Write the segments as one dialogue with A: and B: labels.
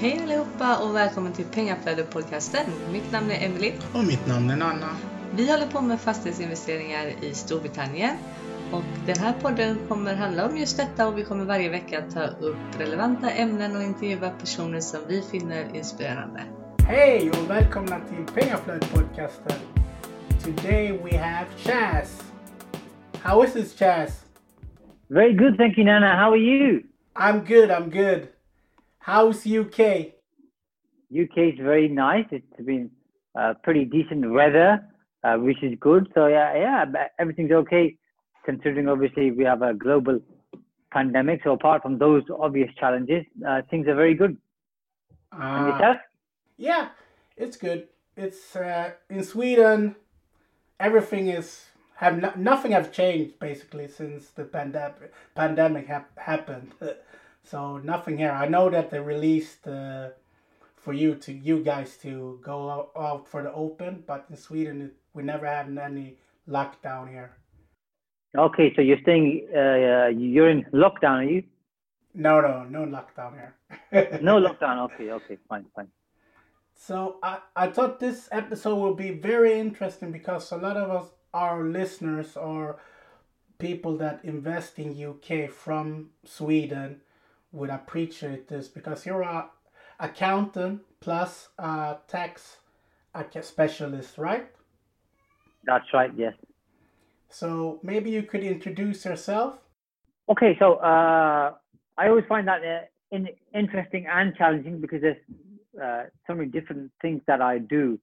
A: Hej allihopa och välkommen till Pengaflödet-podcasten. Mitt namn är Emily.
B: Och mitt namn är Nanna.
A: Vi håller på med fastighetsinvesteringar i Storbritannien. Och den här podden kommer handla om just detta och vi kommer varje vecka ta upp relevanta ämnen och intervjua personer som vi finner inspirerande.
B: Hej och välkomna till Pengaflödet-podcasten. Today we have Chaz. How is this Chaz?
C: Very good, thank you, Nana. How are you?
B: I'm good, I'm good. How's UK?
C: UK is very nice. It's been uh, pretty decent weather, uh, which is good. So yeah, yeah, everything's okay. Considering obviously we have a global pandemic, so apart from those obvious challenges, uh, things are very good. and
B: Uh,
C: yourself?
B: yeah, it's good. It's uh, in Sweden. Everything is have no, nothing have changed basically since the pandemic pandemic hap- happened. so nothing here. I know that they released uh, for you to you guys to go out, out for the open, but in Sweden we never had any lockdown here.
C: Okay, so you're staying, uh, uh, you're in lockdown, are you?
B: No, no, no lockdown here.
C: No lockdown. Okay, okay, fine, fine.
B: So I, I thought this episode will be very interesting because a lot of us, our listeners, are people that invest in UK from Sweden would appreciate this because you're a accountant plus a tax specialist, right?
C: That's right. Yes.
B: So maybe you could introduce yourself.
C: Okay, so uh, I always find that uh, in, interesting and challenging because there's uh, so many different things that I do.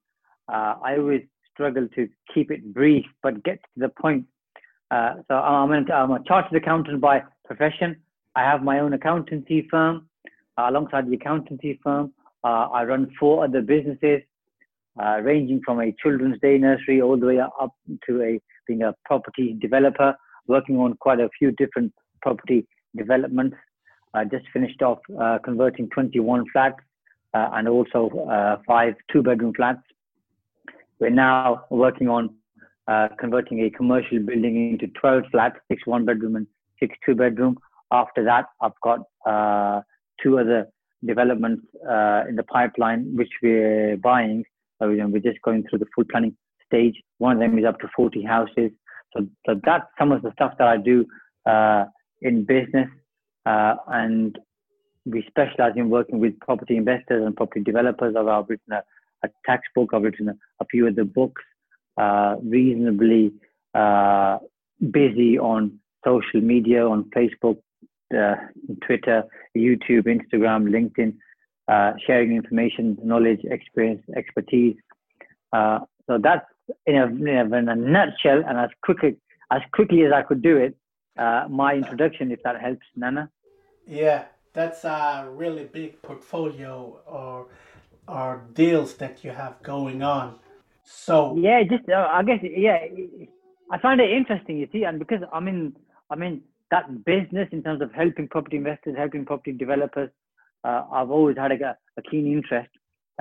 C: Uh, I always struggle to keep it brief, but get to the point. Uh, so I'm, an, I'm a chartered accountant by profession. I have my own accountancy firm. Uh, alongside the accountancy firm, uh, I run four other businesses, uh, ranging from a children's day nursery all the way up to a being a property developer, working on quite a few different property developments. I just finished off uh, converting 21 flats uh, and also uh, five two-bedroom flats. We're now working on converting a commercial building into 12 flats, six one-bedroom and six two-bedroom. After that, I've got uh, two other developments uh, in the pipeline which we're buying. So you know, we're just going through the full planning stage. One of them is up to 40 houses. So, so that's some of the stuff that I do uh, in business. Uh, and we specialize in working with property investors and property developers. I've written a, a tax book. I've written a, a few of the books. Uh, reasonably uh, busy on social media, on Facebook, uh, Twitter, YouTube, Instagram, LinkedIn, uh, sharing information, knowledge, experience, expertise. Uh, so that's in a, in a, nutshell and as quickly as quickly as I could do it. Uh, my introduction, if that helps, Nana.
B: Yeah, that's a really big portfolio or or deals that you have going on. So
C: Yeah, just uh, I guess yeah, I find it interesting. You see, and because I'm in I'm in that business in terms of helping property investors, helping property developers. Uh, I've always had a, a keen interest.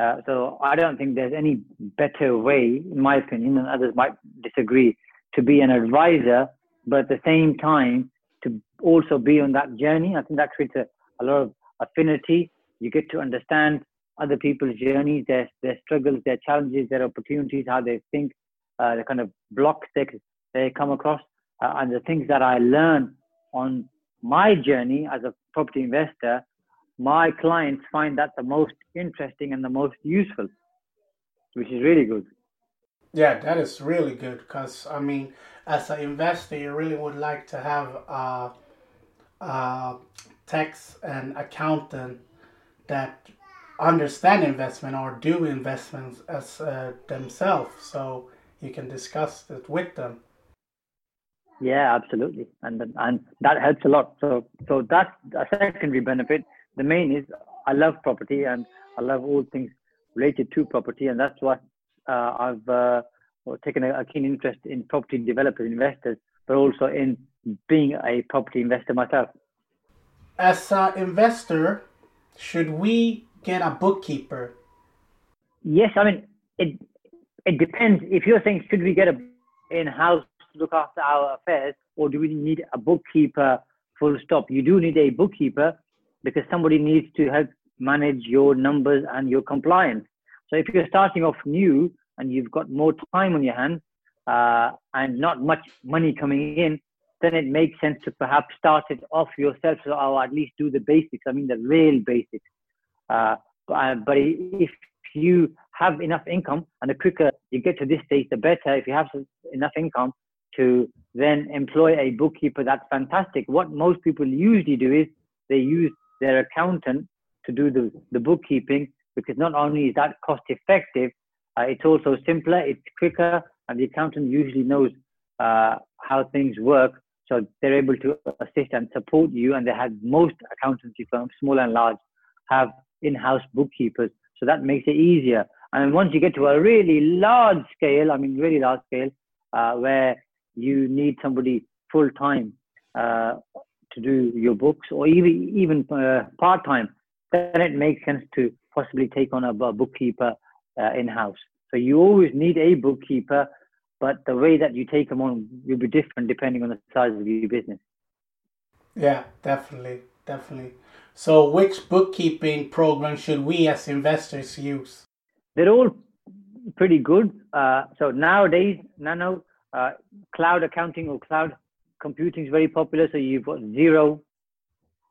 C: Uh, so I don't think there's any better way, in my opinion, and others might disagree, to be an advisor, but at the same time to also be on that journey. I think that creates a, a lot of affinity. You get to understand other people's journeys, their their struggles, their challenges, their opportunities, how they think, uh, the kind of blocks they they come across, uh, and the things that I learn on my journey as a property investor. My clients find that the most interesting and the most useful, which is really good.
B: Yeah, that is really good because I mean, as an investor, you really would like to have a, a tax and accountant that understand investment or do investments as uh, themselves, so you can discuss it with them.
C: Yeah, absolutely, and and that helps a lot. So so that's a secondary benefit. The main is I love property and I love all things related to property, and that's what uh, I've uh, taken a, a keen interest in property developers, investors, but also in being a property investor myself.
B: As an investor, should we get a bookkeeper?
C: Yes, I mean it. It depends. If you're saying should we get a in-house to look after our affairs, or do we need a bookkeeper? Full stop. You do need a bookkeeper because somebody needs to help manage your numbers and your compliance. So if you're starting off new and you've got more time on your hands uh, and not much money coming in, then it makes sense to perhaps start it off yourself, so, or at least do the basics. I mean, the real basics. Uh, uh but if you have enough income, and the quicker you get to this stage, the better. If you have enough income to then employ a bookkeeper, that's fantastic. What most people usually do is they use their accountant to do the, the bookkeeping because not only is that cost effective, uh, it's also simpler, it's quicker, and the accountant usually knows uh, how things work. So they're able to assist and support you. And they have most accountancy firms, small and large, have in-house bookkeepers. So that makes it easier. And once you get to a really large scale, I mean, really large scale, uh, where you need somebody full time uh, to do your books or even even uh, part time, then it makes sense to possibly take on a, a bookkeeper uh, in house. So you always need a bookkeeper, but the way that you take them on will be different depending on the size of your business.
B: Yeah, definitely, definitely. So, which bookkeeping program should we as investors use?
C: They're all pretty good. Uh, so nowadays, Nano, cloud accounting or cloud computing is very popular. So you've got Xero,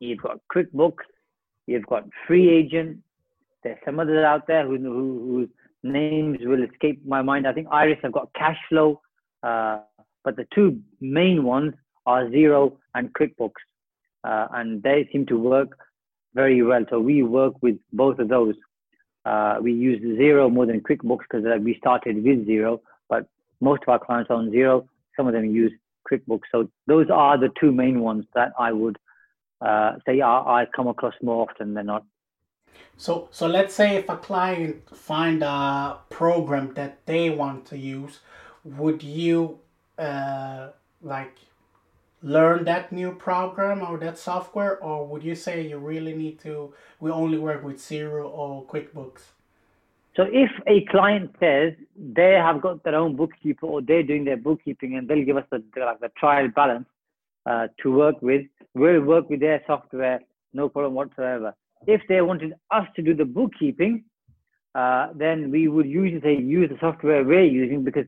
C: you've got QuickBooks, you've got FreeAgent. There's some others out there who, who, whose names will escape my mind. I think Iris have got Cashflow, uh, but the two main ones are Xero and QuickBooks, uh, and they seem to work very well. So we work with both of those. Uh, we use Xero more than QuickBooks because uh, we started with but most of our clients are on Xero. Some of them use QuickBooks. So those are the two main ones that I would uh, say I, I come across more often than not.
B: So, so let's say if a client find a program that they want to use, would you uh, like learn that new program or that software, or would you say you really need to? We only work with Xero or QuickBooks.
C: So if a client says they have got their own bookkeeper or they're doing their bookkeeping and they'll give us the, like the trial balance uh, to work with, we'll work with their software, no problem whatsoever. If they wanted us to do the bookkeeping, uh, then we would usually say use the software we're using because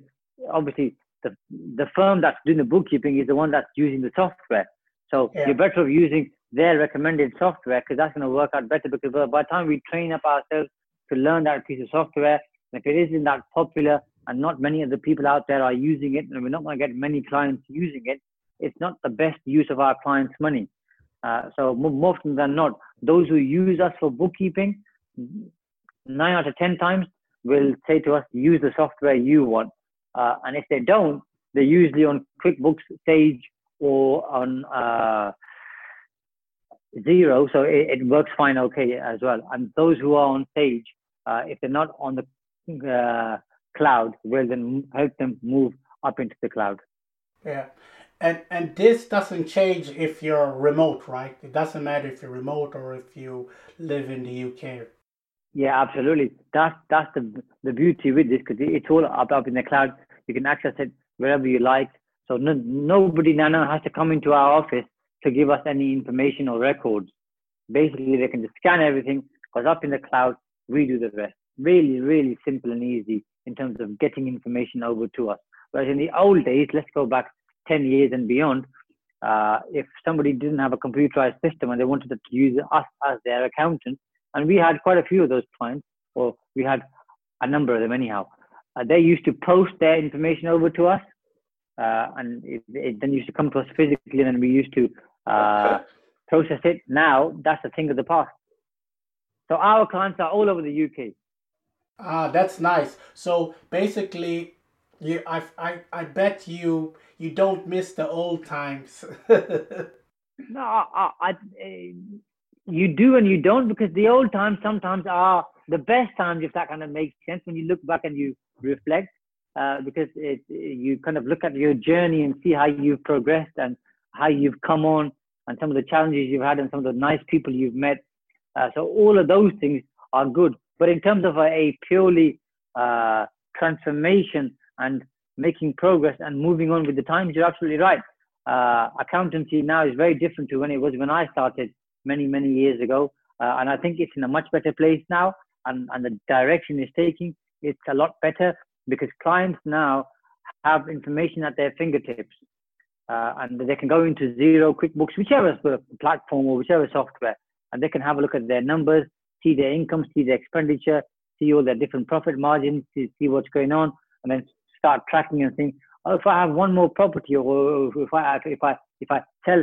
C: obviously the, the firm that's doing the bookkeeping is the one that's using the software. So yeah. you're better off using their recommended software because that's going to work out better because by the time we train up ourselves to learn that piece of software. And if it isn't that popular and not many of the people out there are using it, and we're not going to get many clients using it, it's not the best use of our clients' money. Uh, so more often than not, those who use us for bookkeeping, nine out of ten times will say to us, use the software you want. Uh, and if they don't, they're usually on QuickBooks, Sage, or on uh, Xero, so it, it, works fine okay as well. And those who are on Sage, uh, if they're not on the uh, cloud, will then help them move up into the cloud.
B: Yeah. And and this doesn't change if you're remote, right? It doesn't matter if you're remote or if you live in the UK.
C: Yeah, absolutely. That's that's the the beauty with this because it's all up up in the cloud. You can access it wherever you like. So no, nobody now has to come into our office to give us any information or records. Basically, they can just scan everything because up in the cloud, we do the rest. Really, really simple and easy in terms of getting information over to us. Whereas in the old days, let's go back 10 years and beyond, uh, if somebody didn't have a computerized system and they wanted to use us as their accountant, and we had quite a few of those clients, or we had a number of them anyhow, uh, they used to post their information over to us, uh, and it, it, then used to come to us physically, and then we used to uh, process it. Now that's a thing of the past. So our clients are all over the UK.
B: Ah, that's nice. So basically, you, I, I, I bet you, you don't miss the old times.
C: no, I, I, you do and you don't because the old times sometimes are the best times, if that kind of makes sense. When you look back and you reflect, uh, because it, you kind of look at your journey and see how you've progressed and how you've come on and some of the challenges you've had and some of the nice people you've met. Uh, so all of those things are good. But in terms of a, a purely uh, transformation and making progress and moving on with the times, you're absolutely right. Uh, accountancy now is very different to when it was when I started many, many years ago. uh, and I think it's in a much better place now, and, and the direction it's taking, it's a lot better because clients now have information at their fingertips. Uh, and they can go into Xero, QuickBooks, whichever platform or whichever software, and they can have a look at their numbers, see their income, see their expenditure, see all their different profit margins, see, see what's going on, and then start tracking and saying, oh, if I have one more property, or if I if I if I sell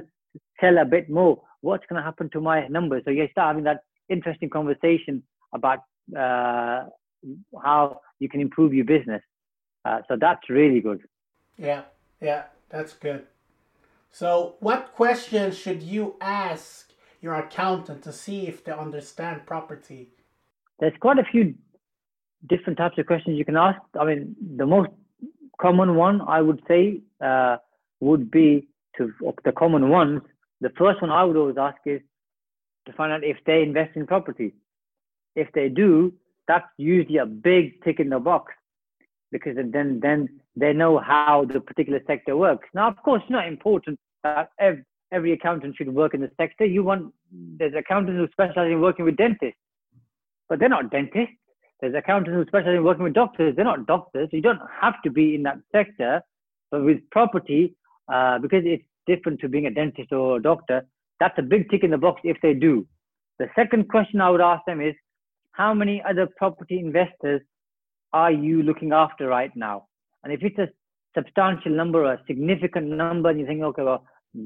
C: sell a bit more, what's going to happen to my numbers? So you start having that interesting conversation about uh, how you can improve your business. Uh, so that's really good.
B: Yeah, yeah, that's good. So, what questions should you ask your accountant to see if they understand property?
C: There's quite a few different types of questions you can ask. I mean, the most common one I would say uh, would be to the common ones. The first one I would always ask is to find out if they invest in property. If they do, that's usually a big tick in the box because then then they know how the particular sector works. Now, of course, it's not important that every, accountant should work in the sector. You want there's accountants who specialize in working with dentists, but they're not dentists. There's accountants who specialize in working with doctors. They're not doctors. You don't have to be in that sector. But with property, uh, because it's different to being a dentist or a doctor, that's a big tick in the box if they do. The second question I would ask them is, how many other property investors are you looking after right now? And if it's a substantial number, or a significant number, and you think, okay, well,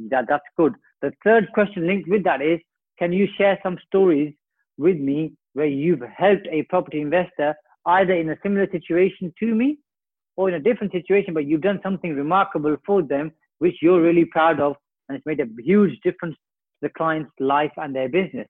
C: that, that's good. The third question linked with that is, can you share some stories with me where you've helped a property investor either in a similar situation to me or in a different situation, but you've done something remarkable for them, which you're really proud of, and it's made a huge difference to the client's life and their business.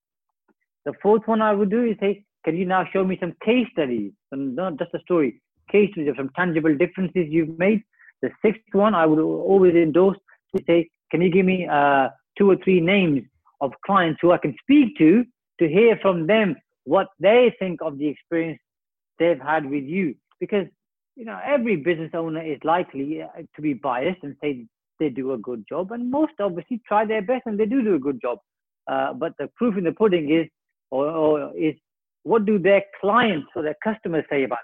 C: The fourth one I would do is say, can you now show me some case studies, and not just a story, case studies of some tangible differences you've made? The sixth one I would always endorse to say, can you give me uh, two or three names of clients who I can speak to to hear from them what they think of the experience they've had with you? Because you know every business owner is likely uh, to be biased and say they do a good job, and most obviously try their best and they do do a good job. Uh, but the proof in the pudding is, or, or is what do their clients or their customers say about?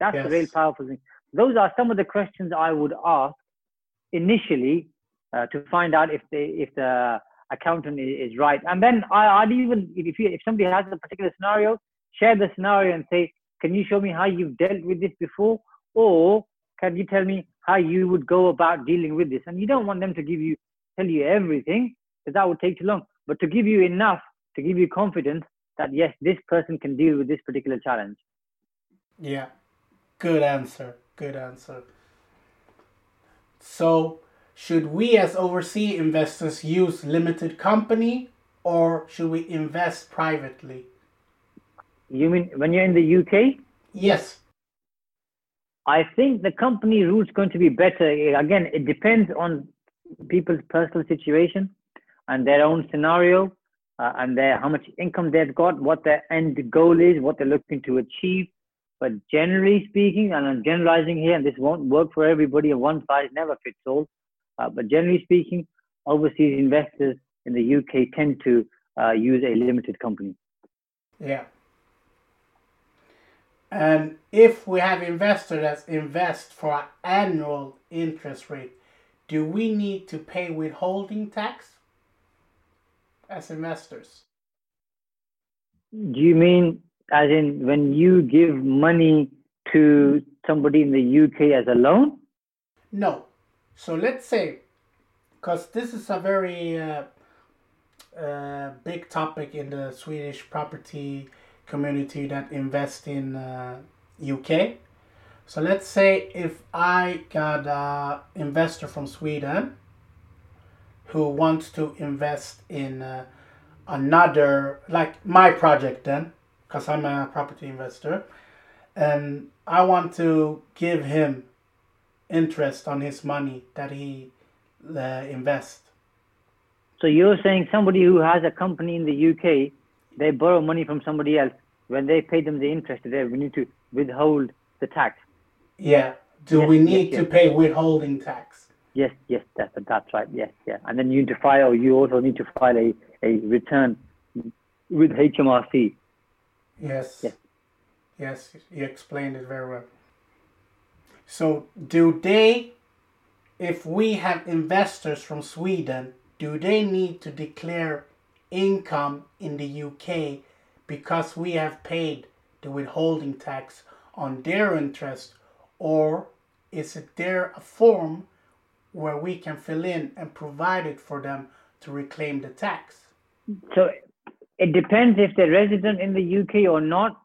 C: That's yes. a real powerful thing. Those are some of the questions I would ask initially uh, to find out if they if the accountant is, is right. And then I, would even if you, if somebody has a particular scenario, share the scenario and say, can you show me how you've dealt with this before, or can you tell me how you would go about dealing with this? And you don't want them to give you tell you everything because that would take too long. But to give you enough to give you confidence that yes, this person can deal with this particular challenge.
B: Yeah, good answer. Good answer. So, should we as overseas investors use limited company or should we invest privately?
C: You mean when you're in the UK?
B: Yes.
C: I think the company route is going to be better. Again, it depends on people's personal situation and their own scenario uh, and their how much income they've got, what their end goal is, what they're looking to achieve. But generally speaking, and I'm generalizing here, and this won't work for everybody, and one size never fits all. Uh, but generally speaking, overseas investors in the UK tend to uh, use a limited company.
B: Yeah. And if we have investors that invest for an annual interest rate, do we need to pay withholding tax? as investors?
C: Do you mean as in when you give money to somebody in the UK as a loan?
B: No. So let's say, because this is a very uh, uh, big topic in the Swedish property community that invest in uh, UK. So let's say if I got an investor from Sweden who wants to invest in uh, another like my project then because i'm a property investor and i want to give him interest on his money that he uh, invests
C: so you're saying somebody who has a company in the uk they borrow money from somebody else when they pay them the interest there we need to withhold the tax
B: yeah do yes, we need yes, to yes. pay withholding tax
C: Yes, yes, that's that's right. Yes, yeah. And then you need to file. You also need to file a, a return with HMRC.
B: Yes. Yes. Yes, you explained it very well. So, do they, if we have investors from Sweden, do they need to declare income in the UK because we have paid the withholding tax on their interest, or is it there a form where we can fill in and provide it for them to reclaim the tax?
C: So it depends if they're resident in the UK or not.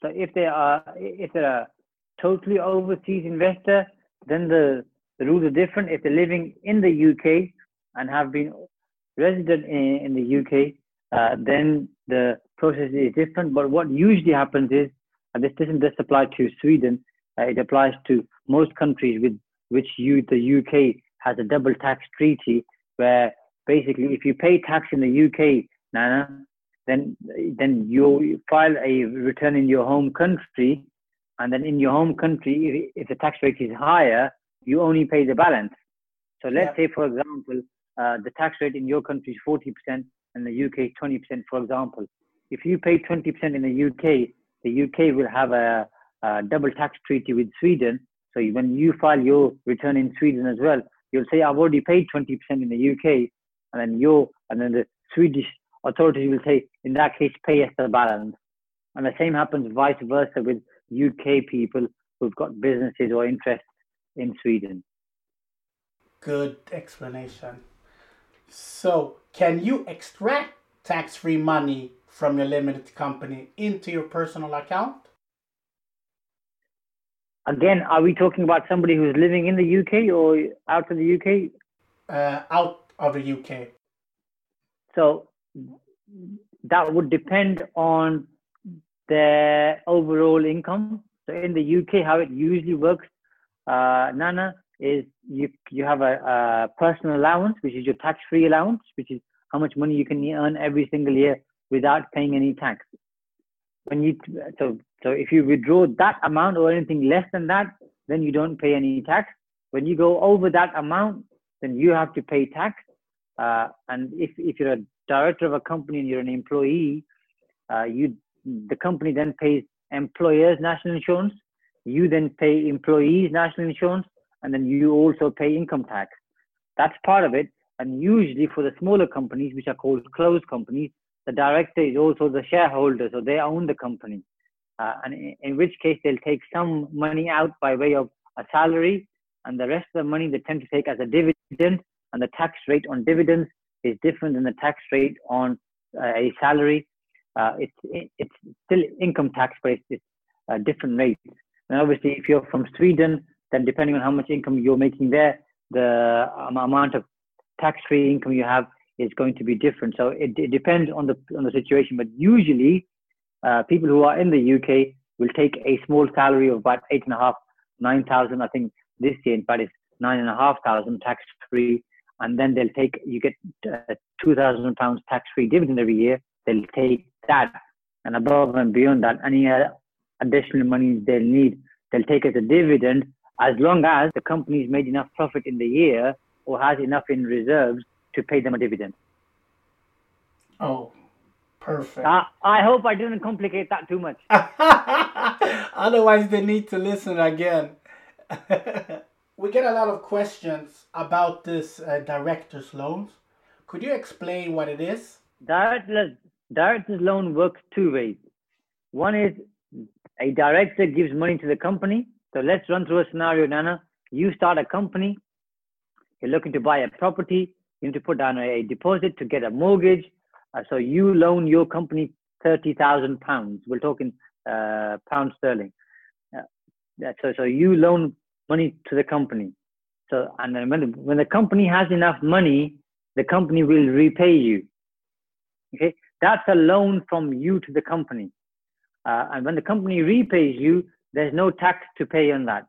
C: So if they are, if they're a totally overseas investor, then the, the rules are different. If they're living in the UK and have been resident in, in the UK, uh, then the process is different. But what usually happens is, and this doesn't just apply to Sweden, uh, it applies to most countries with which you, the UK has a double tax treaty, where basically if you pay tax in the UK, Nana, then then you file a return in your home country, and then in your home country, if, if the tax rate is higher, you only pay the balance. So let's yeah. say, for example, uh, the tax rate in your country is 40% and the UK is 20%, for example. If you pay 20% in the UK, the UK will have a, a double tax treaty with Sweden. So when you file your return in Sweden as well, you'll say, I've already paid 20% in the UK. And then you and then the Swedish authorities will say, in that case, pay us the balance. And the same happens vice versa with UK people who've got businesses or interests in Sweden.
B: Good explanation. So, can you extract tax free money from your limited company into your personal account?
C: Again, are we talking about somebody who's living in the UK or out of the UK?
B: Uh, out of the UK.
C: So, that would depend on their overall income. So, in the UK, how it usually works, uh, Nana, is you you have a, a personal allowance, which is your tax-free allowance, which is how much money you can earn every single year without paying any tax. When you so so if you withdraw that amount or anything less than that, then you don't pay any tax. When you go over that amount, then you have to pay tax. Uh, and if if you're a director of a company and you're an employee, uh, you the company then pays employers national insurance. You then pay employees national insurance, and then you also pay income tax. That's part of it. And usually for the smaller companies, which are called closed companies, the director is also the shareholder, so they own the company. Uh, and in, in, which case they'll take some money out by way of a salary, and the rest of the money they tend to take as a dividend. And the tax rate on dividends is different than the tax rate on uh, a salary. Uh, it's it's still income tax, but it's, it's uh, different rates. And obviously, if you're from Sweden, then depending on how much income you're making there, the amount of tax-free income you have is going to be different. So it, it depends on the on the situation. But usually, uh, people who are in the UK will take a small salary of about eight and a half, nine thousand. I think this year, in fact, it's nine and a half thousand tax-free, and then they'll take you get uh, two thousand pounds tax-free dividend every year. They'll take that, and above and beyond that, any uh, additional money they'll need, they'll take as a dividend as long as the company's made enough profit in the year or has enough in reserves to pay them a dividend.
B: Oh, perfect.
C: Uh, I hope I didn't complicate that too much.
B: Otherwise, they need to listen again. we get a lot of questions about this uh, director's loans. Could you explain what it is?
C: Director's, director's loan works two ways. One is a director gives money to the company so let's run through a scenario, Nana. You start a company, you're looking to buy a property, you need to put down a deposit to get a mortgage. Uh, so you loan your company thirty thousand pounds. We're talking uh, pound sterling. Uh, so so you loan money to the company. So and then when the, when the company has enough money, the company will repay you. Okay, that's a loan from you to the company. Uh, and when the company repays you, there's no tax to pay on that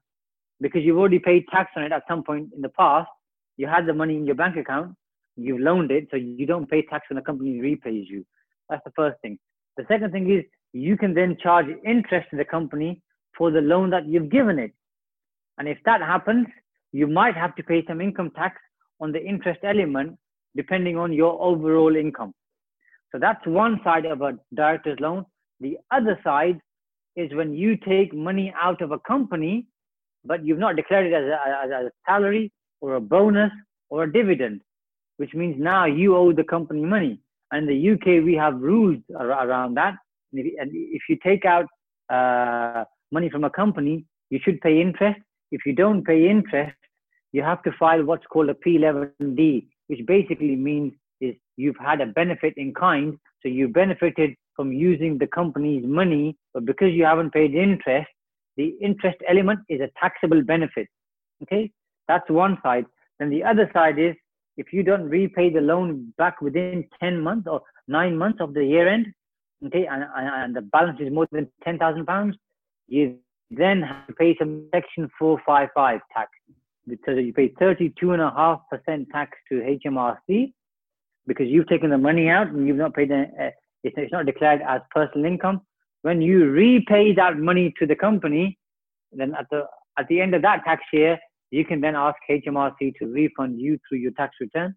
C: because you've already paid tax on it at some point in the past. You had the money in your bank account, you've loaned it, so you don't pay tax when the company repays you. That's the first thing. The second thing is you can then charge interest to the company for the loan that you've given it. And if that happens, you might have to pay some income tax on the interest element depending on your overall income. So that's one side of a director's loan. The other side is when you take money out of a company, but you've not declared it as a, as a salary or a bonus or a dividend, which means now you owe the company money. And in the UK, we have rules around that. And if you take out uh, money from a company, you should pay interest. If you don't pay interest, you have to file what's called a P11D, which basically means is you've had a benefit in kind. So you benefited from using the company's money, but because you haven't paid interest, the interest element is a taxable benefit. Okay, that's one side. Then the other side is if you don't repay the loan back within 10 months or nine months of the year end, okay, and, and the balance is more than 10,000 pounds, you then have to pay some section 455 tax. So you pay 32.5% tax to HMRC because you've taken the money out and you've not paid the, uh, it's, it's not declared as personal income. When you repay that money to the company, then at the at the end of that tax year, you can then ask HMRC to refund you through your tax return.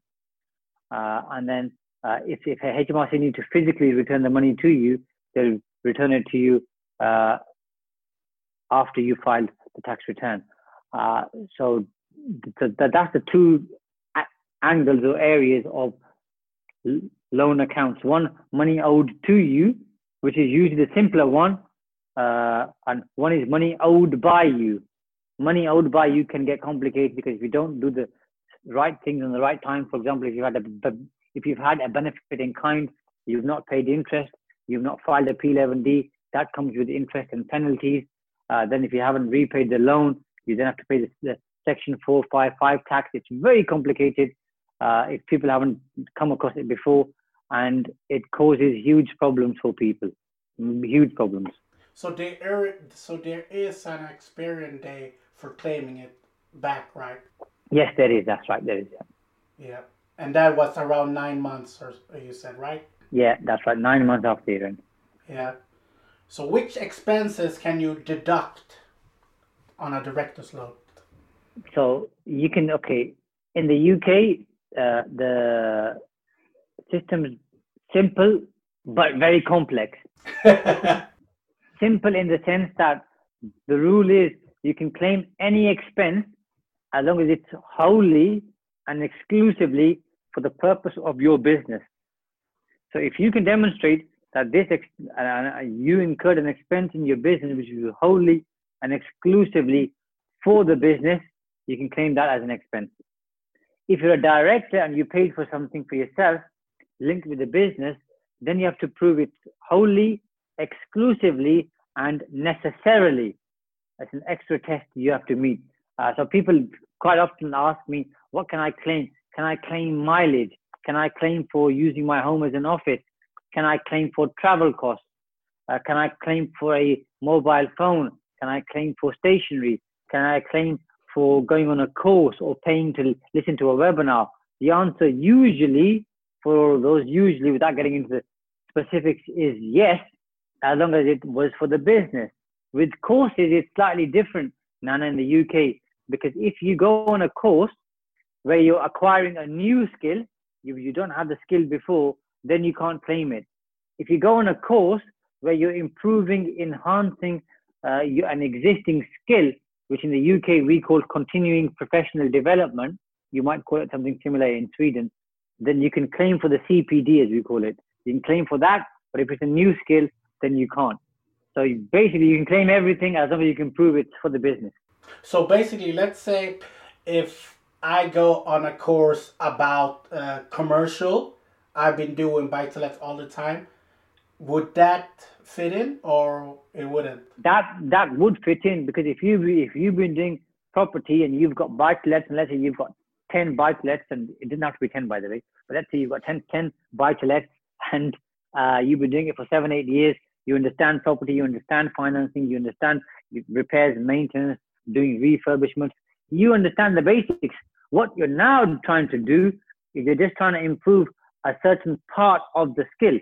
C: Uh, and then uh, if, if HMRC need to physically return the money to you, they'll return it to you uh, after you filed the tax return. Uh, so th- th- that's the two angles or areas of loan accounts. One, money owed to you, which is usually the simpler one, uh, and one is money owed by you. Money owed by you can get complicated because if you don't do the right things in the right time, for example, if you had a if you've had a benefit in kind, you've not paid interest, you've not filed a P11D, that comes with interest and penalties. Uh, then if you haven't repaid the loan, you then have to pay the, the Section 455 tax. It's very complicated uh, if people haven't come across it before, and it causes huge problems for people, huge problems.
B: So there, so there is an experience day for claiming it back, right?
C: Yes, there is. That's right. There is.
B: Yeah. yeah. And that was around nine months, or you said, right?
C: Yeah, that's right. Nine months after the event.
B: Yeah. So which expenses can you deduct on a director's loan?
C: So you can okay in the UK uh, the system is simple but very complex. simple in the sense that the rule is you can claim any expense as long as it's wholly and exclusively for the purpose of your business. So if you can demonstrate that this uh, you incurred an expense in your business which is wholly and exclusively for the business, you can claim that as an expense. If you're a director and you paid for something for yourself linked with the business, then you have to prove it wholly, exclusively, and necessarily. That's an extra test you have to meet. Uh, so people quite often ask me, what can I claim? Can I claim mileage? Can I claim for using my home as an office? Can I claim for travel costs? Uh, can I claim for a mobile phone? Can I claim for stationery? Can I claim for going on a course or paying to listen to a webinar? The answer usually for those usually without getting into the specifics is yes, as long as it was for the business. With courses, it's slightly different, Nana, in the UK, because if you go on a course where you're acquiring a new skill, you, you don't have the skill before, then you can't claim it. If you go on a course where you're improving, enhancing uh, an existing skill, which in the UK we call continuing professional development. You might call it something similar in Sweden. Then you can claim for the CPD, as we call it. You can claim for that, but if it's a new skill, then you can't. So basically, you can claim everything as long as you can prove it for the business.
B: So basically, let's say if I go on a course about uh, commercial, I've been doing buy to let all the time. Would that fit in, or it wouldn't?
C: That that would fit in because if you if you've been doing property and you've got buy to lets, and let's say you've got ten buy to lets, and it didn't have to be ten by the way, but let's say you've got 10, 10 buy to lets, and uh, you've been doing it for seven eight years. You understand property, you understand financing, you understand repairs, maintenance, doing refurbishment. You understand the basics. What you're now trying to do is you're just trying to improve a certain part of the skill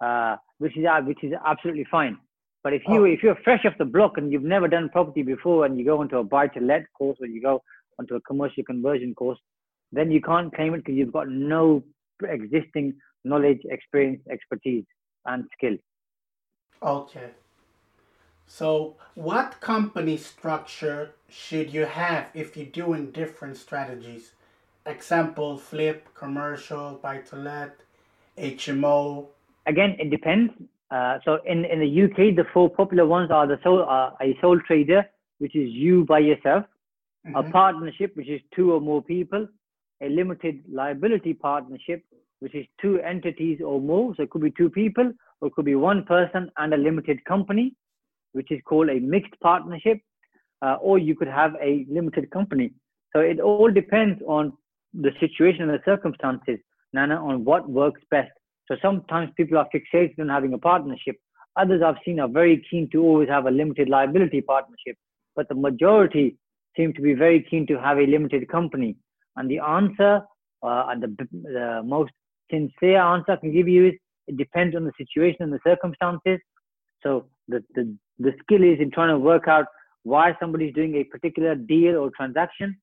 C: uh, which is uh, which is absolutely fine. But if you oh. if you're fresh off the block and you've never done property before and you go into a buy to let course or you go onto a commercial conversion course, then you can't claim it because you've got no existing knowledge, experience, expertise, and skill.
B: Okay. So, what company structure should you have if you're doing different strategies? Example, flip, commercial, buy to let, HMO.
C: Again, it depends. Uh, so in, in the UK, the four popular ones are the sole, uh, a sole trader, which is you by yourself, mm-hmm. a partnership, which is two or more people, a limited liability partnership, which is two entities or more. So it could be two people, or it could be one person and a limited company, which is called a mixed partnership, uh, or you could have a limited company. So it all depends on the situation and the circumstances, Nana, on what works best. So sometimes people are fixated on having a partnership. Others I've seen are very keen to always have a limited liability partnership, but the majority seem to be very keen to have a limited company. And the answer, uh, and the, the most sincere answer I can give you is it depends on the situation and the circumstances. So the, the, the skill is in trying to work out why somebody's doing a particular deal or transaction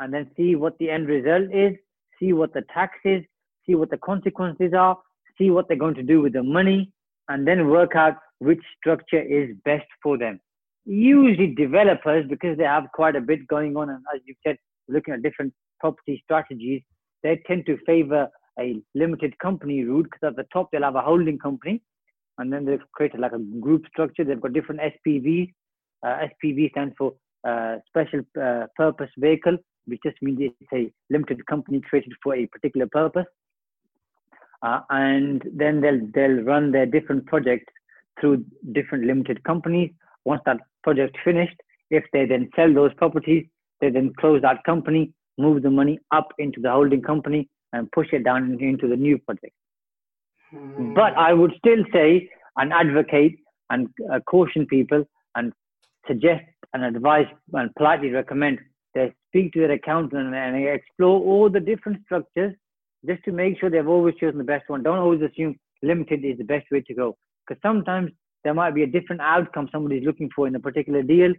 C: and then see what the end result is, see what the tax is, see what the consequences are, see what they're going to do with the money, and then work out which structure is best for them. Usually developers, because they have quite a bit going on, and as you said, looking at different property strategies, they tend to favor a limited company route because at the top they'll have a holding company and then they've created like a group structure. They've got different SPVs. Uh, SPV stands for uh, Special uh, Purpose Vehicle, which just means it's a limited company created for a particular purpose. Uh, and then they'll they'll run their different projects through different limited companies. Once that project finished, if they then sell those properties, they then close that company, move the money up into the holding company, and push it down into the new project. Hmm. But I would still say and advocate and uh, caution people and suggest and advise and politely recommend they speak to their accountant and explore all the different structures just to make sure they've always chosen the best one. Don't always assume limited is the best way to go because sometimes there might be a different outcome somebody's looking for in a particular deal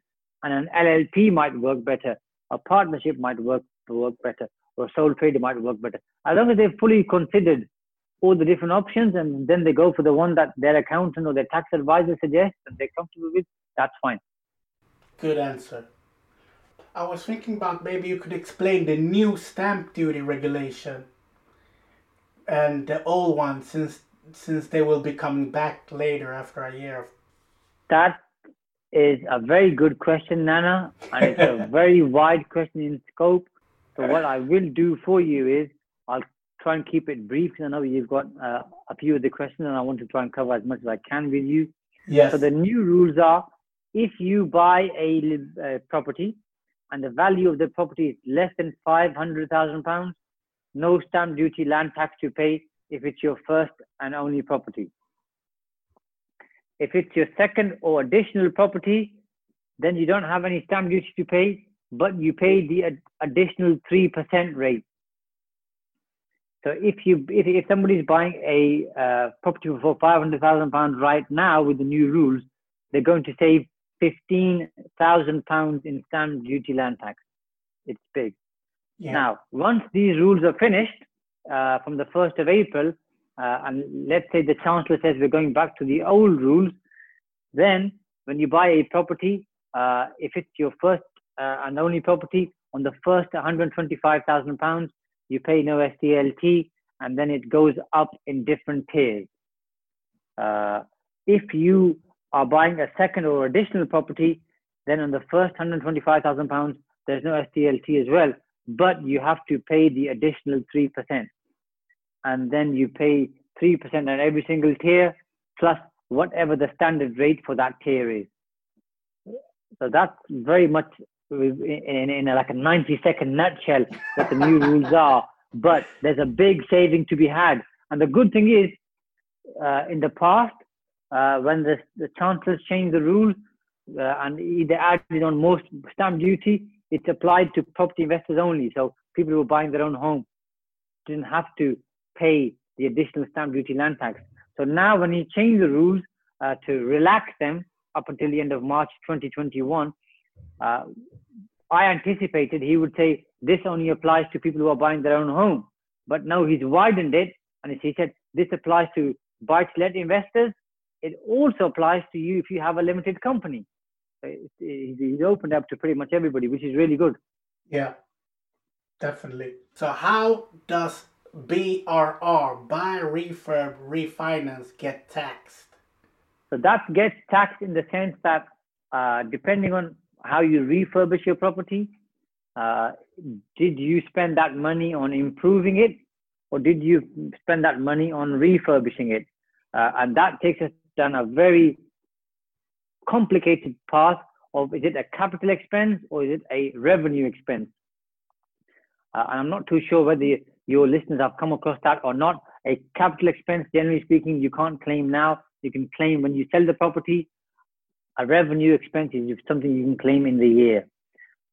C: and an LLP might work better. A partnership might work work better or sole trader might work better. As long as they've fully considered all the different options and then they go for the one that their accountant or their tax advisor suggests and they're comfortable with, that's fine.
B: Good answer. I was thinking about maybe you could explain the new stamp duty regulation and the old one since since they will be coming back later after a year.
C: That is a very good question, Nana, and it's a very wide question in scope. So what I will do for you is I'll try and keep it brief. I know you've got uh, a few of the questions, and I want to try and cover as much as I can with you.
B: Yes.
C: So the new rules are: if you buy a uh, property and the value of the property is less than five hundred thousand pounds, no stamp duty, land tax to pay if it's your first and only property. If it's your second or additional property, then you don't have any stamp duty to pay but you pay the ad- additional 3% rate. So if you if, if somebody's buying a uh, property for 500,000 pounds right now with the new rules, they're going to save 15,000 pounds in stamp duty land tax. It's big. Yeah. Now, once these rules are finished uh, from the 1st of April, uh, and let's say the chancellor says we're going back to the old rules, then when you buy a property, uh, if it's your first uh, and only property on the first 125,000 pounds, you pay no SDLT, and then it goes up in different tiers. Uh, if you are buying a second or additional property, then on the first 125,000 pounds, there's no SDLT as well, but you have to pay the additional 3%. And then you pay 3% on every single tier, plus whatever the standard rate for that tier is. So that's very much in, in a, like a 90 second nutshell what the new rules are. But there's a big saving to be had. And the good thing is, uh, in the past, uh, when the, the chancellors changed the rules uh, and they added on most stamp duty, it's applied to property investors only. So people who are buying their own home didn't have to pay the additional stamp duty land tax. So now, when he changed the rules uh, to relax them up until the end of March 2021, uh, I anticipated he would say this only applies to people who are buying their own home. But now he's widened it and he said this applies to buy-to-let investors. It also applies to you if you have a limited company. He's opened up to pretty much everybody, which is really good.
B: Yeah, definitely. So how does BRR, buy, refurb, refinance, get taxed?
C: So that gets taxed in the sense that uh, depending on how you refurbish your property, uh, did you spend that money on improving it or did you spend that money on refurbishing it? Uh, and that takes us down a very complicated path of is it a capital expense or is it a revenue expense? Uh, and I'm not too sure whether your listeners have come across that or not. A capital expense, generally speaking, you can't claim now. You can claim when you sell the property. A revenue expense is something you can claim in the year.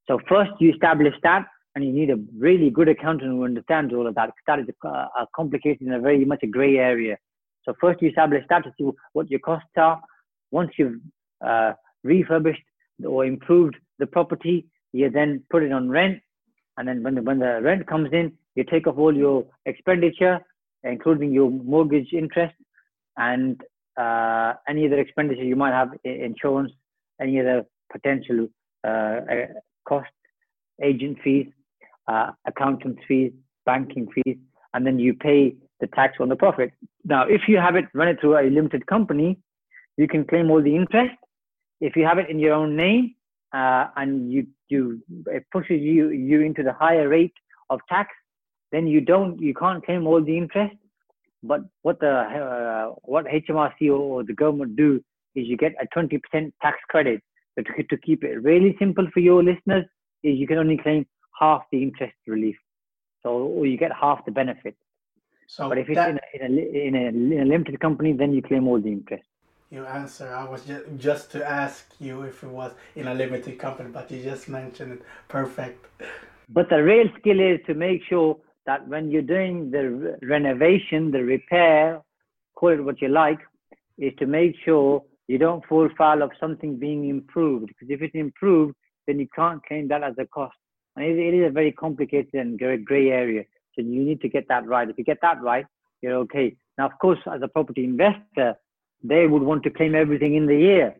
C: So first you establish that, and you need a really good accountant who understands all of that. That is a, a complicated and a very much a gray area. So first you establish that to see what your costs are. Once you've uh, refurbished or improved the property, you then put it on rent. And then when the, when the rent comes in, you take off all your expenditure, including your mortgage interest and uh, any other expenditure you might have, insurance, any other potential uh, cost, agent fees, uh, accountant fees, banking fees, and then you pay the tax on the profit. Now, if you have it run it through a limited company, you can claim all the interest. If you have it in your own name uh, and you you it pushes you you into the higher rate of tax, then you don't you can't claim all the interest. But what the uh, what HMRC or the government do is you get a 20% tax credit. But to, to keep it really simple for your listeners, is you can only claim half the interest relief. So or you get half the benefit. So but if it's that, in, a, in, a, in, a, in a limited company, then you claim all the interest.
B: You answer. I was just just to ask you if it was in a limited company, but you just mentioned it. Perfect.
C: But the real skill is to make sure that when you're doing the renovation, the repair, call it what you like, is to make sure you don't fall foul of something being improved. Because if it's improved, then you can't claim that as a cost. And it, it is a very complicated and very gray area. You need to get that right. If you get that right, you're okay. Now, of course, as a property investor, they would want to claim everything in the year.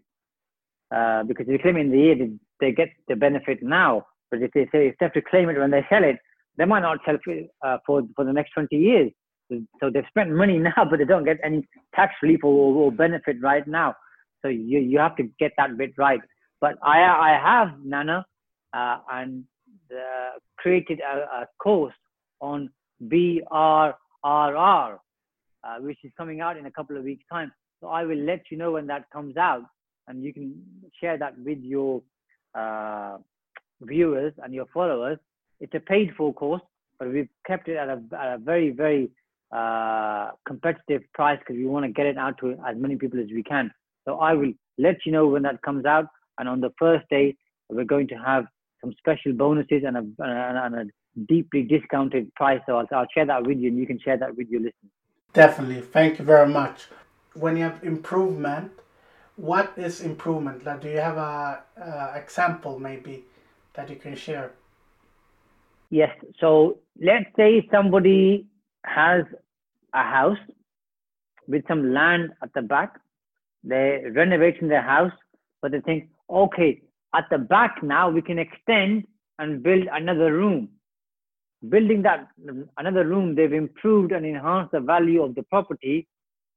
C: Uh, because if they claim in the year, they, they, get the benefit now. But if they say if they have to claim it when they sell it, they might not sell it uh, for for the next 20 years. So they've spent money now, but they don't get any tax relief or, or benefit right now. So you you have to get that bit right. But I I have Nana, uh, and uh, created a, a, course on BRRR, uh, which is coming out in a couple of weeks' time. So I will let you know when that comes out, and you can share that with your uh, viewers and your followers. It's a paid for course, but we've kept it at a, at a very, very uh, competitive price because we want to get it out to as many people as we can. So I will let you know when that comes out. And on the first day, we're going to have some special bonuses and a, and a deeply discounted price. So I'll, I'll share that with you and you can share that with your listeners.
B: Definitely. Thank you very much. When you have improvement, what is improvement? Like, do you have a, a example maybe that you can share?
C: Yes. So let's say somebody has a house with some land at the back. They're renovating their house, but they think, okay, at the back now we can extend and build another room. Building that another room, they've improved and enhanced the value of the property.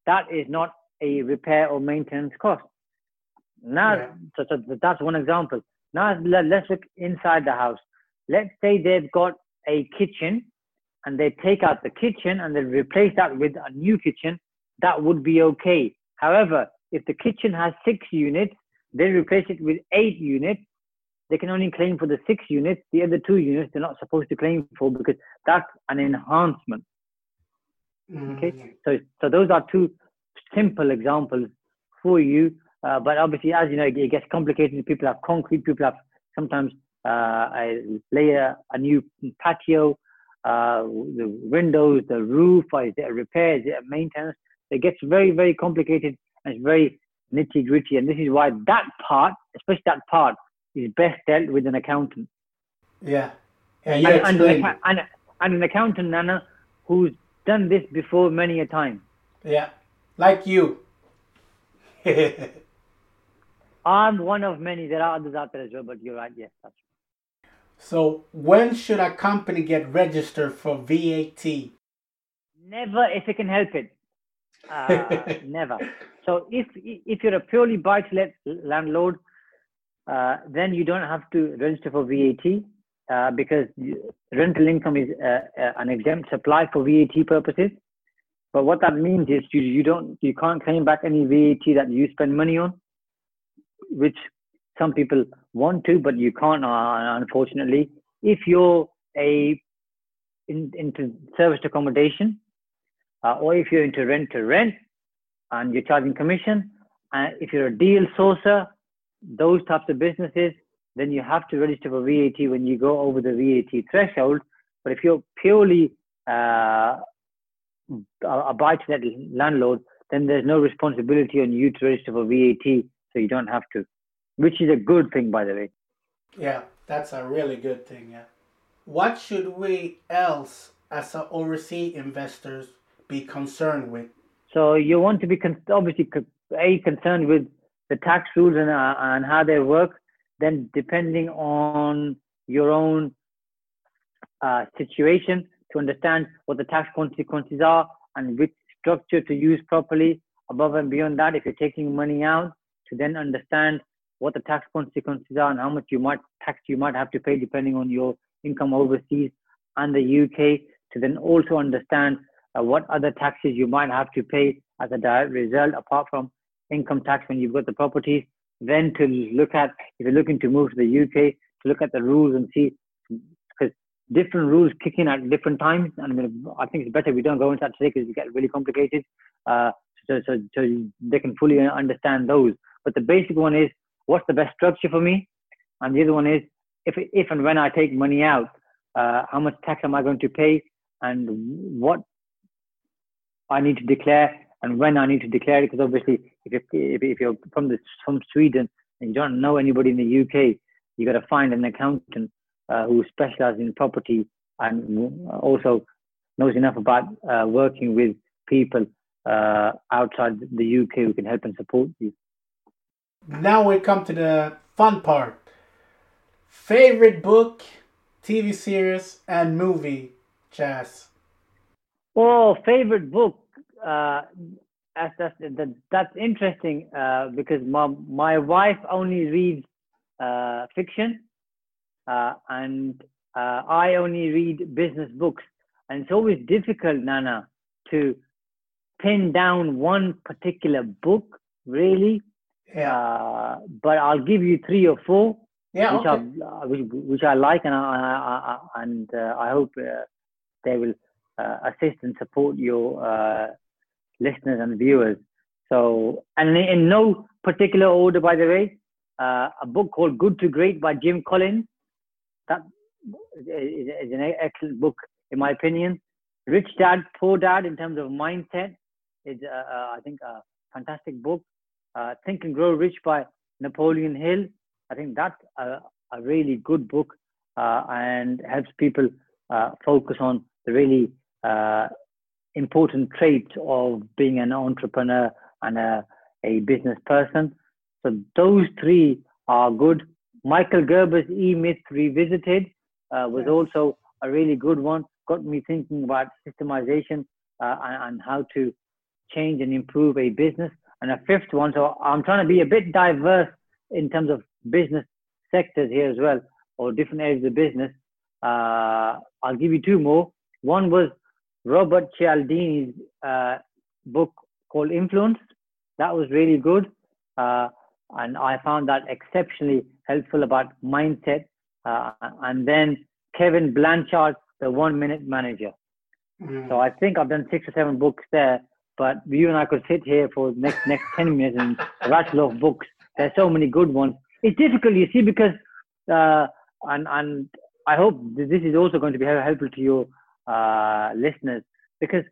C: That is not a repair or maintenance cost. Now, yeah. so, so that's one example. Now let's look inside the house. Let's say they've got a kitchen and they take out the kitchen and they replace that with a new kitchen. That would be okay. However, if the kitchen has six units they replace it with eight units. They can only claim for the six units. The other two units they're not supposed to claim for because that's an enhancement. Mm-hmm. Okay, so so those are two simple examples for you. Uh, but obviously, as you know, it gets complicated. People have concrete. People have sometimes uh, a layer, a new patio, uh, the windows, the roof. Is it a repair? Is it a maintenance? It gets very, very complicated and it's very nitty gritty. And this is why that part, especially that part, is best dealt with an accountant.
B: Yeah.
C: yeah and, and, an, and, and, an accountant, Nana, who's done this before many a time.
B: Yeah, like you.
C: I'm one of many. There are others out there as well, but you're right. Yes, that's right.
B: So, when should a company get registered for VAT?
C: Never, if you can help it. Uh, never. So, if if you're a purely buy-to-let landlord, uh, then you don't have to register for VAT uh, because rental income is uh, uh, an exempt supply for VAT purposes. But what that means is you, you don't you can't claim back any VAT that you spend money on which some people want to, but you can't, uh, unfortunately. If you're a in, into serviced accommodation, uh, or if you're into rent to rent, and you're charging commission, and if you're a deal sourcer, those types of businesses, then you have to register for VAT when you go over the VAT threshold. But if you're purely uh, a buy-to-let landlord, then there's no responsibility on you to register for VAT so you don't have to, which is a good thing, by the way.
B: Yeah, that's a really good thing. Yeah. What should we else, as overseas investors, be concerned with?
C: So you want to be con- obviously a concerned with the tax rules and uh, and how they work. Then depending on your own uh, situation to understand what the tax consequences are and which structure to use properly. Above and beyond that, if you're taking money out, to then understand what the tax consequences are and how much you might tax you might have to pay depending on your income overseas and the UK to then also understand uh, what other taxes you might have to pay as a direct result apart from income tax when you've got the properties then to look at if you're looking to move to the UK to look at the rules and see because different rules kick in at different times. And I, mean, I think it's better we don't go into that today because it gets really complicated. Uh, so, so, so they can fully understand those. But the basic one is what's the best structure for me, and the other one is if if and when I take money out, uh, how much tax am I going to pay, and what I need to declare, and when I need to declare it. Because obviously, if you're, if you're from the from Sweden and you don't know anybody in the UK, you got to find an accountant uh, who specializes in property and also knows enough about uh, working with people uh, outside the UK who can help and support you.
B: Now we come to the fun part. Favorite book, TV series, and movie, Shaz.
C: Oh, favorite book. Uh, that's, that's, that, that's interesting uh, because my, my wife only reads uh, fiction uh, and uh, I only read business books. And it's always difficult, Nana, to pin down one particular book, really.
B: Yeah.
C: Uh, but I'll give you three or four.
B: Yeah,
C: which
B: okay.
C: I which, which I like, and I, I, I and uh, I hope uh, they will uh, assist and support your uh, listeners and viewers. So, and in, no particular order, by the way, uh, a book called Good to Great by Jim Collins. That is, an excellent book, in my opinion. Rich Dad, Poor Dad, in terms of mindset, is I think a fantastic book uh, Think and Grow Rich by Napoleon Hill. I think that's a, a really good book uh, and helps people uh, focus on the really uh, important trait of being an entrepreneur and a, a business person. So those three are good. Michael Gerber's E Myth Revisited uh, was also a really good one. Got me thinking about systemization uh, and, and how to change and improve a business and a fifth one. So I'm trying to be a bit diverse in terms of business sectors here as well, or different areas of business. Uh, I'll give you two more. One was Robert Cialdini's uh, book called Influence. That was really good. Uh, and I found that exceptionally helpful about mindset. Uh, and then Kevin Blanchard, The One Minute Manager. Mm. So I think I've done six or seven books there but you and I could sit here for the next next ten minutes and rattle off books. There's so many good ones. It's difficult, you see, because uh, and and I hope this is also going to be helpful to your uh, listeners because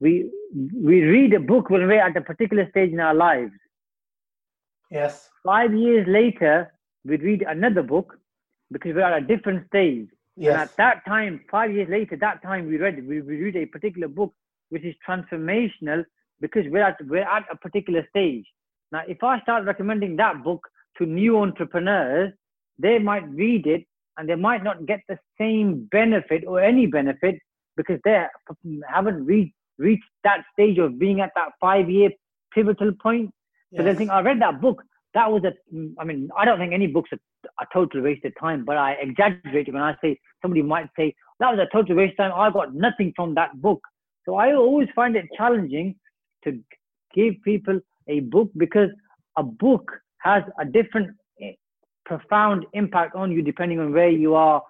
C: we we read a book when we're at a particular stage in our lives.
B: Yes.
C: Five years later, we read another book because we're at a different stage.
B: Yes.
C: And at that time, five years later, that time we read we, we read a particular book which is transformational because we're at we're at a particular stage. Now, if I start recommending that book to new entrepreneurs, they might read it and they might not get the same benefit or any benefit because they haven't reached reached that stage of being at that five year pivotal point. Yes. So they think I read that book. That was a. I mean, I don't think any book's a, a total waste of time, but I exaggerate when I say somebody might say that was a total waste of time. I got nothing from that book. So I always find it challenging to give people a book because a book has a different profound impact on you depending on where you are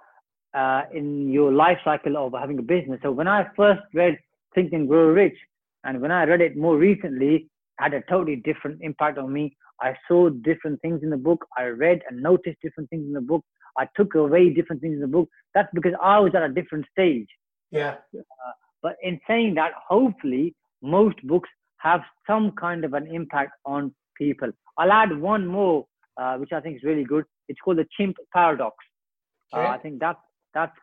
C: uh, in your life cycle of having a business. So when I first read Think and Grow Rich, and when I read it more recently, had a totally different impact on me. I saw different things in the book. I read and noticed different things in the book. I took away different things in the book. That's because I was at a different stage.
B: Yeah.
C: Uh, but in saying that, hopefully, most books have some kind of an impact on people. I'll add one more, uh, which I think is really good. It's called the Chimp Paradox. Uh, okay. Uh, I think that's that's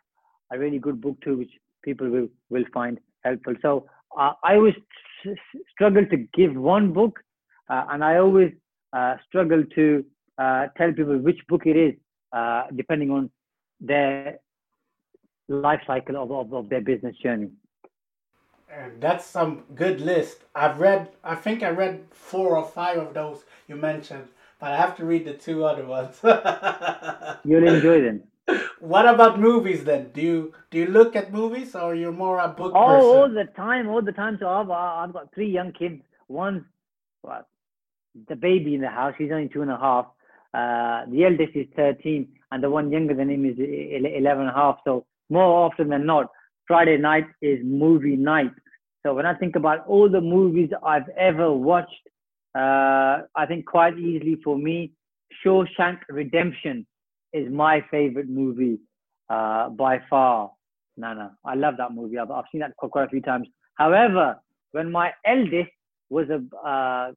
C: a really good book too, which people will will find helpful. So uh, I always struggle to give one book, uh, and I always uh, struggle to tell people which book it is, depending on their life cycle of, of, of their business journey.
B: And that's some good list. I've read, I think I read four or five of those you mentioned, but I have to read the two other ones.
C: You'll enjoy them.
B: What about movies then? Do you do you look at movies or you're more a book
C: oh,
B: person?
C: all the time, all the time. So I've I've got three young kids. One, well, the baby in the house. He's only two and a half. Uh, the eldest is 13, and the one younger than him is 11 and a half. So more often than not, Friday night is movie night. So when I think about all the movies I've ever watched, uh, I think quite easily for me, Shawshank Redemption is my favorite movie uh, by far. Nana, I love that movie. I've, I've seen that quite a few times. However, when my eldest was a uh,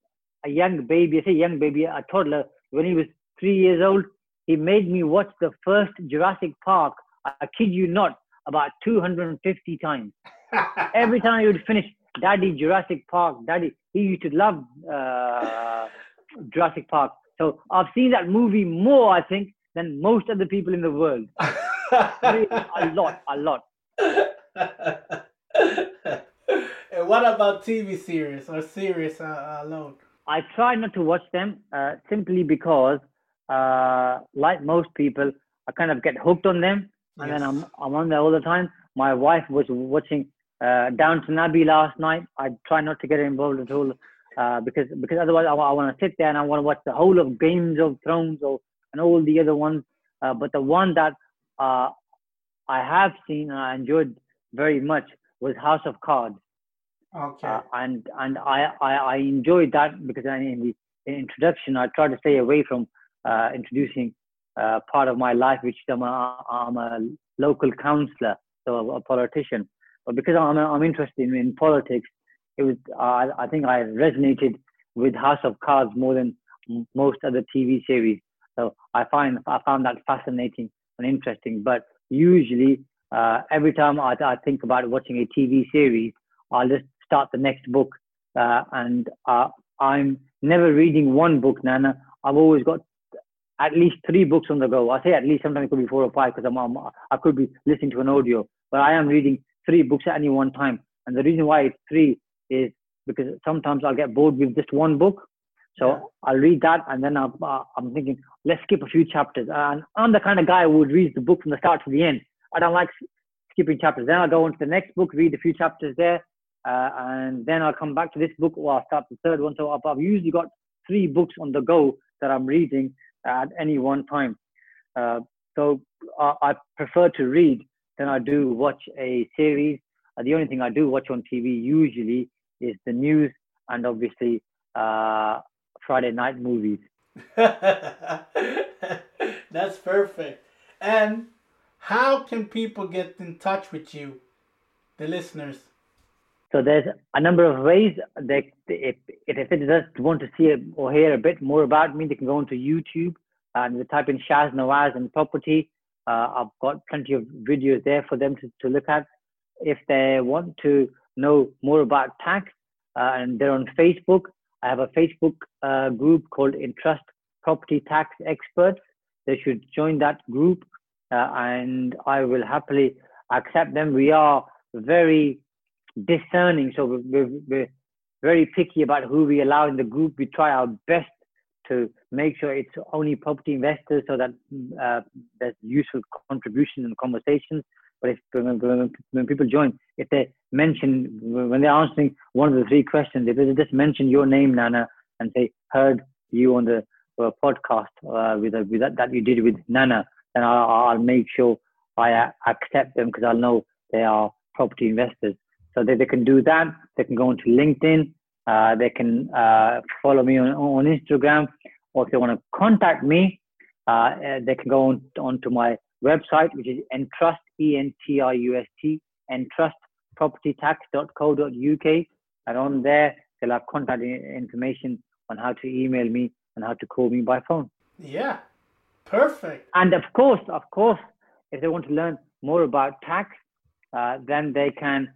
C: a young baby, I say young baby, a toddler, when he was three years old, he made me watch the first Jurassic Park. I kid you not, about 250 times. Every time he would finish, Daddy Jurassic Park, Daddy, he used to love uh, Jurassic Park. So I've seen that movie more, I think, than most other people in the world. a lot, a lot.
B: and what about TV series or series uh, alone?
C: I try not to watch them uh, simply because, uh, like most people, I kind of get hooked on them, and yes. then I'm I'm on there all the time. My wife was watching uh, Downton Abbey last night. I try not to get involved at all uh, because because otherwise I, I want to sit there and I want to watch the whole of Games of Thrones or and all the other ones. Uh, but the one that uh, I have seen and I enjoyed very much was House of Cards.
B: Okay.
C: Uh, and and I, I, I enjoyed that because I, in the introduction I tried to stay away from uh, introducing uh, part of my life, which I'm a, I'm a local councillor, so a politician. But because I'm I'm interested in, in politics, it was I think I resonated with House of Cards more than most other TV series. So I find I found that fascinating and interesting. But usually, uh, every time I, I, think about watching a TV series, I'll just start the next book, uh, and uh, I'm never reading one book, Nana. I've always got at least three books on the go. I say at least sometimes it could be four or five because I'm, I'm I could be listening to an audio, but I am reading three books at any one time. And the reason why it's three is because sometimes I'll get bored with just one book so yeah. I'll read that and then I'm, uh, I'm thinking, let's skip a few chapters. And I'm the kind of guy who would read the book from the start to the end. I don't like skipping chapters. Then I'll go on to the next book, read a few chapters there, uh, and then I'll come back to this book or I'll start the third one. So I've, I've usually got three books on the go that I'm reading at any one time. Uh, so uh, I prefer to read than I do watch a series. Uh, the only thing I do watch on TV usually is the news and obviously uh, Friday night movies.
B: That's perfect. And how can people get in touch with you, the listeners?
C: So there's a number of ways. They, if, if they just want to see or hear a bit more about me, they can go onto YouTube and they type in Shaz Nawaz and property. Uh, I've got plenty of videos there for them to, to look at. If they want to know more about tax, uh, and they're on Facebook. I have a Facebook uh, group called Entrust Property Tax Experts. They should join that group, uh, and I will happily accept them. We are very discerning, so we're, we're, we're very picky about who we allow in the group. We try our best to make sure it's only property investors so that uh, there's useful contribution and conversations. But if when, when, people join, if they mention when they're answering one of the three questions, if they just mention your name, Nana, and say heard you on the uh, podcast uh, with, with that, that you did with Nana, then I'll, I'll make sure I uh, accept them because I'll know they are property investors. So they, they can do that. They can go onto LinkedIn. Uh, they can uh, follow me on, on Instagram, or if they want to contact me, uh, they can go on to my website, which is entrust e n t r u s t entrustpropertytax.co.uk, and on there they'll have contact information on how to email me and how to call me by phone.
B: Yeah, perfect.
C: And of course, of course, if they want to learn more about tax, uh, then they can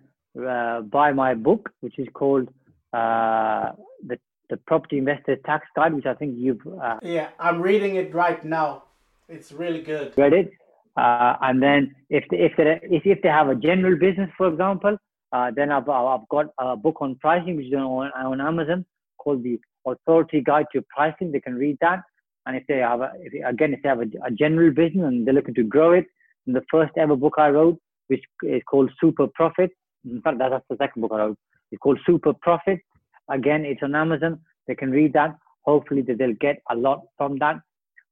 C: uh, buy my book, which is called uh, the the Property Investor Tax Guide, which I think you've. Uh,
B: yeah, I'm reading it right now. It's really good.
C: Read it, uh, and then if they, if they if, if they have a general business, for example, uh, then I've I've got a book on pricing, which is on on Amazon called the Authority Guide to Pricing. They can read that. And if they have a, if, again, if they have a, a general business and they're looking to grow it, the first ever book I wrote, which is called Super Profit. In fact, that's the second book I wrote. It's called Super Profit. Again, it's on Amazon. They can read that. Hopefully, that they'll get a lot from that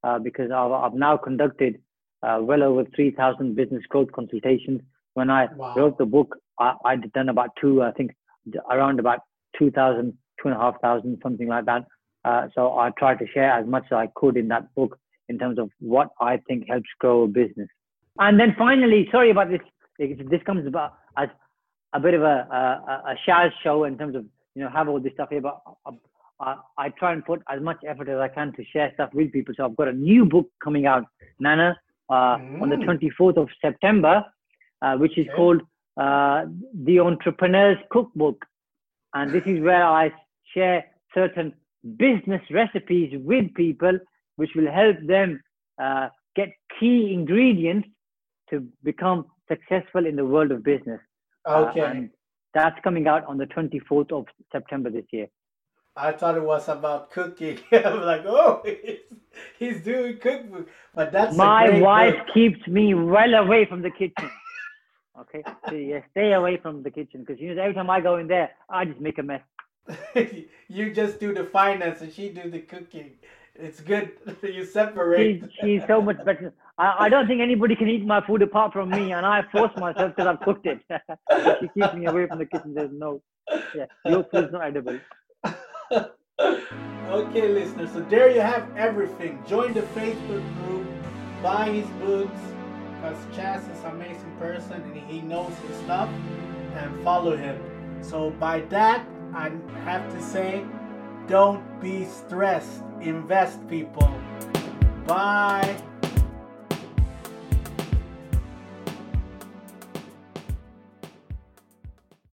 C: uh, because I've, I've, now conducted uh, well over 3,000 business growth consultations. When I wow. wrote the book, I, I'd done about two, I think, around about 2,000, 2,500, something like that. Uh, so I tried to share as much as I could in that book in terms of what I think helps grow a business. And then finally, sorry about this. This comes about as a bit of a, a, a Shaz show in terms of you know have all this stuff here, but I, I try and put as much effort as I can to share stuff with people. So I've got a new book coming out, Nana, uh, mm. on the 24th of September, uh, which is okay. called uh, The Entrepreneur's Cookbook, and this is where I share certain business recipes with people, which will help them uh, get key ingredients to become successful in the world of business.
B: Uh, okay. Uh,
C: that's coming out on the 24th of September this year.
B: I thought it was about cooking. I'm like, oh, he's, he's doing cookbook, but that's
C: my wife book. keeps me well away from the kitchen. Okay, so yeah, stay away from the kitchen because you know every time I go in there, I just make a mess.
B: you just do the finance and she do the cooking. It's good you separate.
C: She's, she's so much better. I, I don't think anybody can eat my food apart from me, and I force myself because I've cooked it. she keeps me away from the kitchen. There's no, yeah, your food's not edible.
B: okay, listeners. So there you have everything. Join the Facebook group, buy his books, because Shaz is an amazing person and he knows his stuff, and follow him. So by that, I have to say, don't be stressed. Invest, people. Bye.